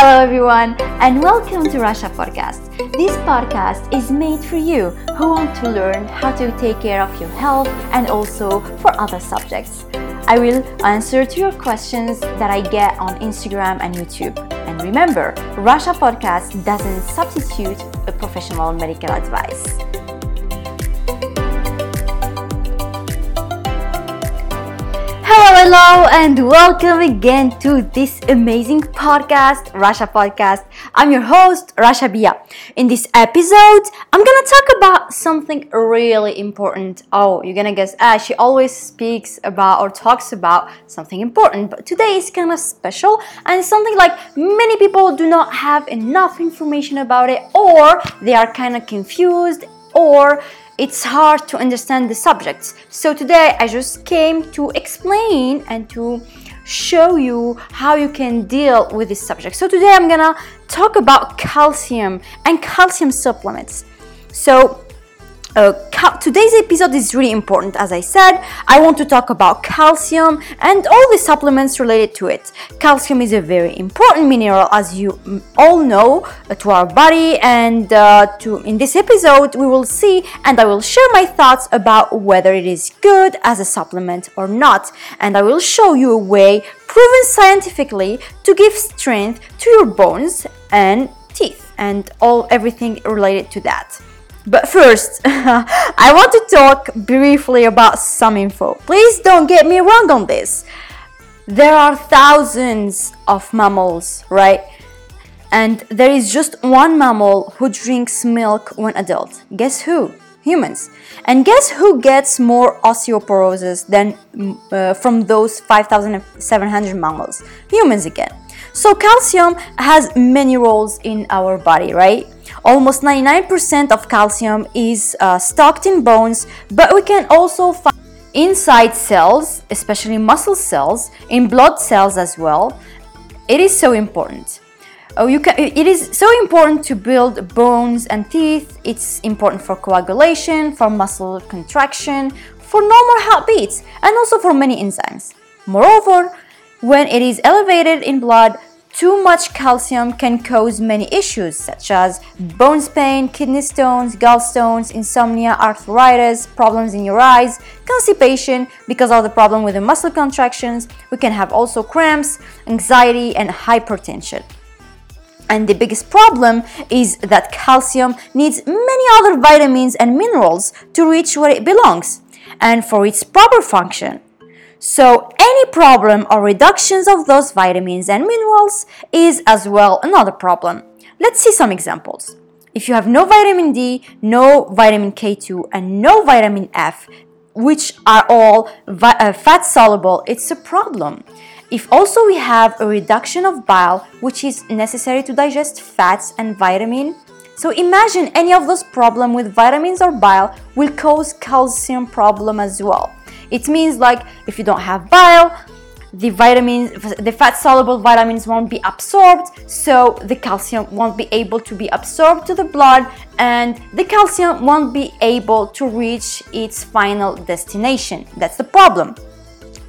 Hello, everyone, and welcome to Rasha Podcast. This podcast is made for you who want to learn how to take care of your health and also for other subjects. I will answer to your questions that I get on Instagram and YouTube. And remember, Rasha Podcast doesn't substitute a professional medical advice. Hello, and welcome again to this amazing podcast, Rasha Podcast. I'm your host, Rasha Bia. In this episode, I'm gonna talk about something really important. Oh, you're gonna guess, ah, she always speaks about or talks about something important, but today is kind of special and something like many people do not have enough information about it, or they are kind of confused, or it's hard to understand the subjects. So today I just came to explain and to show you how you can deal with this subject. So today I'm gonna talk about calcium and calcium supplements. So uh, today's episode is really important. As I said, I want to talk about calcium and all the supplements related to it. Calcium is a very important mineral, as you all know, uh, to our body. And uh, to in this episode, we will see, and I will share my thoughts about whether it is good as a supplement or not. And I will show you a way proven scientifically to give strength to your bones and teeth and all everything related to that. But first, I want to talk briefly about some info. Please don't get me wrong on this. There are thousands of mammals, right? And there is just one mammal who drinks milk when adult. Guess who? Humans. And guess who gets more osteoporosis than uh, from those 5,700 mammals? Humans again. So calcium has many roles in our body, right? Almost 99% of calcium is uh, stocked in bones, but we can also find inside cells, especially muscle cells, in blood cells as well. It is so important. Oh, you can, it is so important to build bones and teeth. It's important for coagulation, for muscle contraction, for normal heartbeats, and also for many enzymes. Moreover, when it is elevated in blood, too much calcium can cause many issues such as bones pain, kidney stones, gallstones, insomnia, arthritis, problems in your eyes, constipation because of the problem with the muscle contractions. We can have also cramps, anxiety, and hypertension. And the biggest problem is that calcium needs many other vitamins and minerals to reach where it belongs and for its proper function. So problem or reductions of those vitamins and minerals is as well another problem. Let's see some examples. If you have no vitamin D, no vitamin K2, and no vitamin F, which are all uh, fat soluble, it's a problem. If also we have a reduction of bile, which is necessary to digest fats and vitamin, so imagine any of those problems with vitamins or bile will cause calcium problem as well. It means like if you don't have bile, the vitamins, the fat soluble vitamins won't be absorbed, so the calcium won't be able to be absorbed to the blood, and the calcium won't be able to reach its final destination. That's the problem.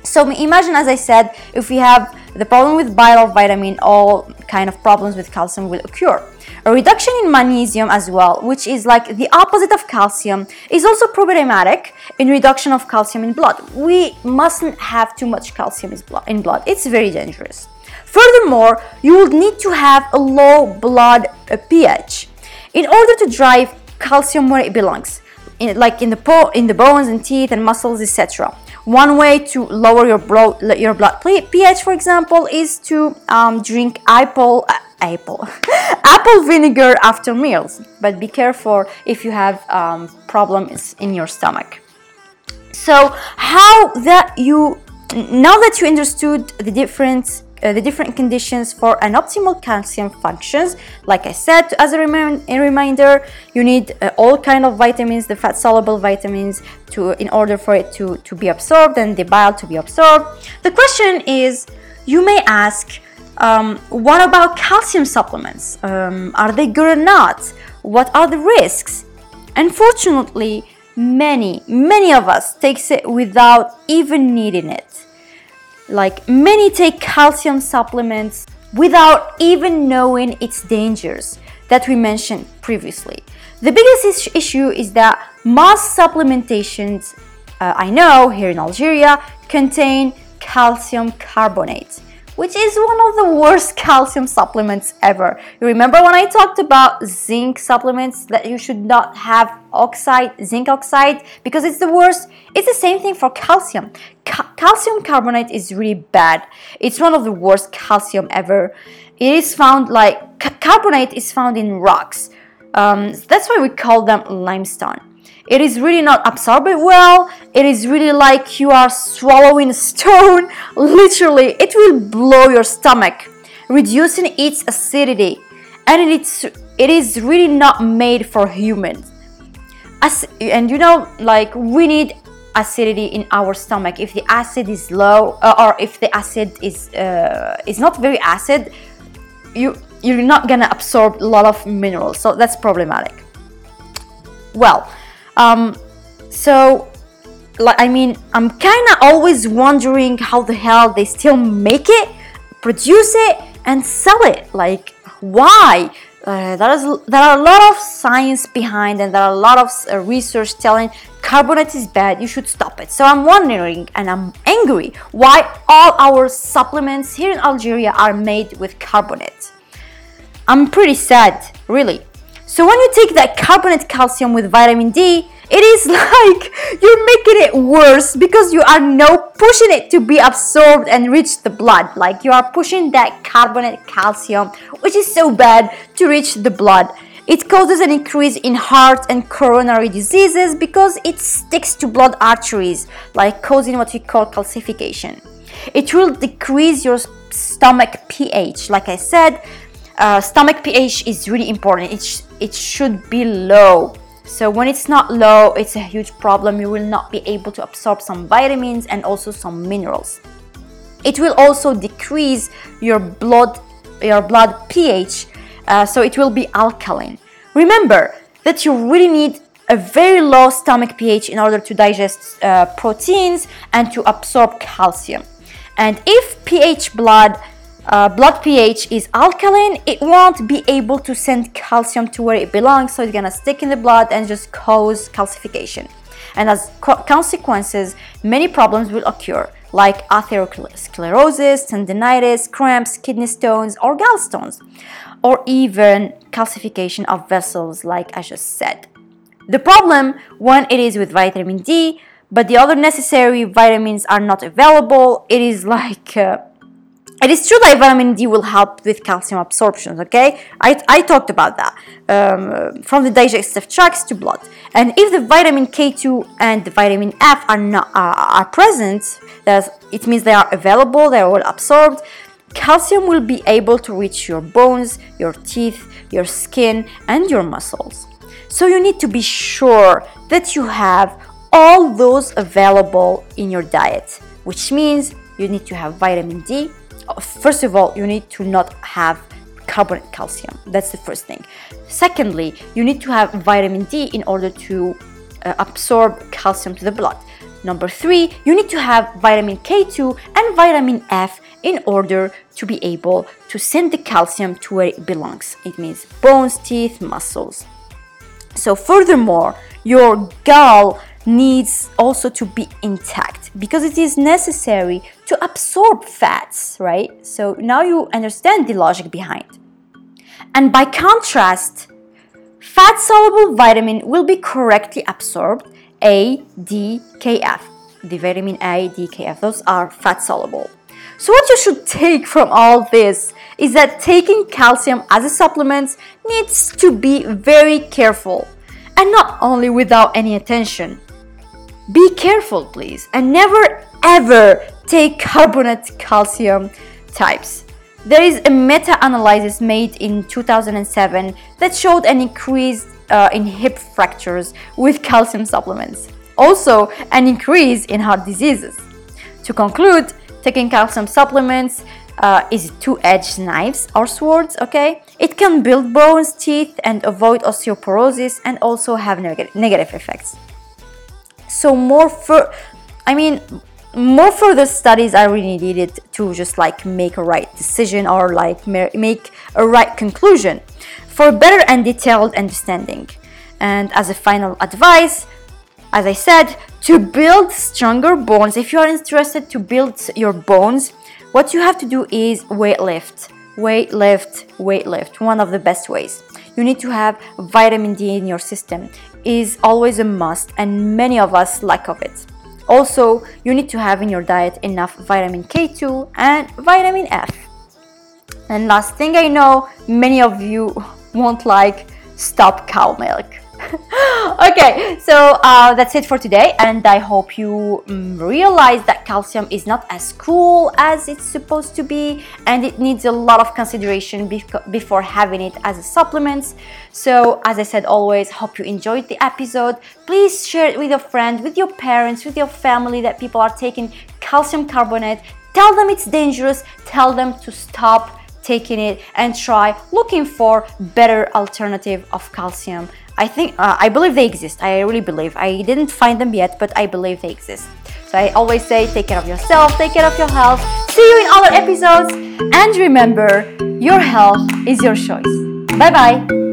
So imagine, as I said, if we have the problem with bile vitamin, all kind of problems with calcium will occur. A reduction in magnesium as well, which is like the opposite of calcium, is also problematic in reduction of calcium in blood. We mustn't have too much calcium in blood. It's very dangerous. Furthermore, you will need to have a low blood pH in order to drive calcium where it belongs, in, like in the po- in the bones and teeth and muscles, etc. One way to lower your blood, your blood pH, for example, is to um, drink apple, uh, apple, apple vinegar after meals. But be careful if you have um, problems in your stomach. So, how that you now that you understood the different uh, the different conditions for an optimal calcium functions like i said as a, rem- a reminder you need uh, all kind of vitamins the fat soluble vitamins to in order for it to, to be absorbed and the bile to be absorbed the question is you may ask um, what about calcium supplements? Um, are they good or not? What are the risks? Unfortunately many many of us takes it without even needing it. Like many take calcium supplements without even knowing its dangers that we mentioned previously. The biggest issue is that most supplementations uh, I know here in Algeria contain calcium carbonate which is one of the worst calcium supplements ever. You remember when I talked about zinc supplements that you should not have oxide, zinc oxide, because it's the worst? It's the same thing for calcium. Ca- calcium carbonate is really bad. It's one of the worst calcium ever. It is found like ca- carbonate is found in rocks. Um, that's why we call them limestone it is really not absorbed well. It is really like you are swallowing stone. Literally it will blow your stomach reducing its acidity. And it's it is really not made for humans As, and you know like we need acidity in our stomach. If the acid is low uh, or if the acid is uh, is not very acid you you're not gonna absorb a lot of minerals. So that's problematic. Well um, so, like, I mean, I'm kind of always wondering how the hell they still make it, produce it, and sell it. Like, why? Uh, there, is, there are a lot of science behind and there are a lot of uh, research telling carbonate is bad you should stop it so i'm wondering and i'm angry why all our supplements here in algeria are made with carbonate i'm pretty sad really so when you take that carbonate calcium with vitamin D, it is like you're making it worse because you are now pushing it to be absorbed and reach the blood. Like you are pushing that carbonate calcium, which is so bad, to reach the blood. It causes an increase in heart and coronary diseases because it sticks to blood arteries, like causing what we call calcification. It will decrease your stomach pH. Like I said, uh, stomach pH is really important. It, sh- it should be low. So when it's not low, it's a huge problem. You will not be able to absorb some vitamins and also some minerals. It will also decrease your blood your blood pH, uh, so it will be alkaline. Remember that you really need a very low stomach pH in order to digest uh, proteins and to absorb calcium. And if pH blood uh, blood pH is alkaline, it won't be able to send calcium to where it belongs, so it's gonna stick in the blood and just cause calcification. And as co- consequences, many problems will occur, like atherosclerosis, tendinitis, cramps, kidney stones, or gallstones, or even calcification of vessels, like I just said. The problem when it is with vitamin D, but the other necessary vitamins are not available, it is like uh, it is true that vitamin D will help with calcium absorption, okay? I, I talked about that. Um, from the digestive tracts to blood. And if the vitamin K2 and the vitamin F are not are, are present, that it means they are available, they are all absorbed, calcium will be able to reach your bones, your teeth, your skin, and your muscles. So you need to be sure that you have all those available in your diet, which means you need to have vitamin D, first of all, you need to not have carbonate calcium. That's the first thing. Secondly, you need to have vitamin D in order to uh, absorb calcium to the blood. Number three, you need to have vitamin K2 and vitamin F in order to be able to send the calcium to where it belongs. It means bones, teeth, muscles. So, furthermore, your gall needs also to be intact because it is necessary to absorb fats, right? So now you understand the logic behind. And by contrast, fat soluble vitamin will be correctly absorbed ADKF. The vitamin A, D, KF, those are fat soluble. So, what you should take from all this is that taking calcium as a supplement needs to be very careful and not only without any attention. Be careful, please, and never ever take carbonate calcium types. There is a meta analysis made in 2007 that showed an increase uh, in hip fractures with calcium supplements. Also, an increase in heart diseases. To conclude, taking calcium supplements uh, is two-edged knives or swords okay it can build bones teeth and avoid osteoporosis and also have neg- negative effects so more for, I mean, more further studies are really needed to just like make a right decision or like make a right conclusion for better and detailed understanding. And as a final advice, as I said, to build stronger bones, if you are interested to build your bones, what you have to do is weight lift. Weight lift, weight lift, one of the best ways. You need to have vitamin D in your system is always a must and many of us lack of it. Also, you need to have in your diet enough vitamin K2 and vitamin F. And last thing I know, many of you won't like stop cow milk. okay, so uh, that's it for today, and I hope you um, realize that calcium is not as cool as it's supposed to be, and it needs a lot of consideration before having it as a supplement. So, as I said, always hope you enjoyed the episode. Please share it with your friends, with your parents, with your family that people are taking calcium carbonate. Tell them it's dangerous. Tell them to stop taking it and try looking for better alternative of calcium I think, uh, I believe they exist. I really believe. I didn't find them yet, but I believe they exist. So I always say, take care of yourself, take care of your health. See you in other episodes. And remember, your health is your choice. Bye bye.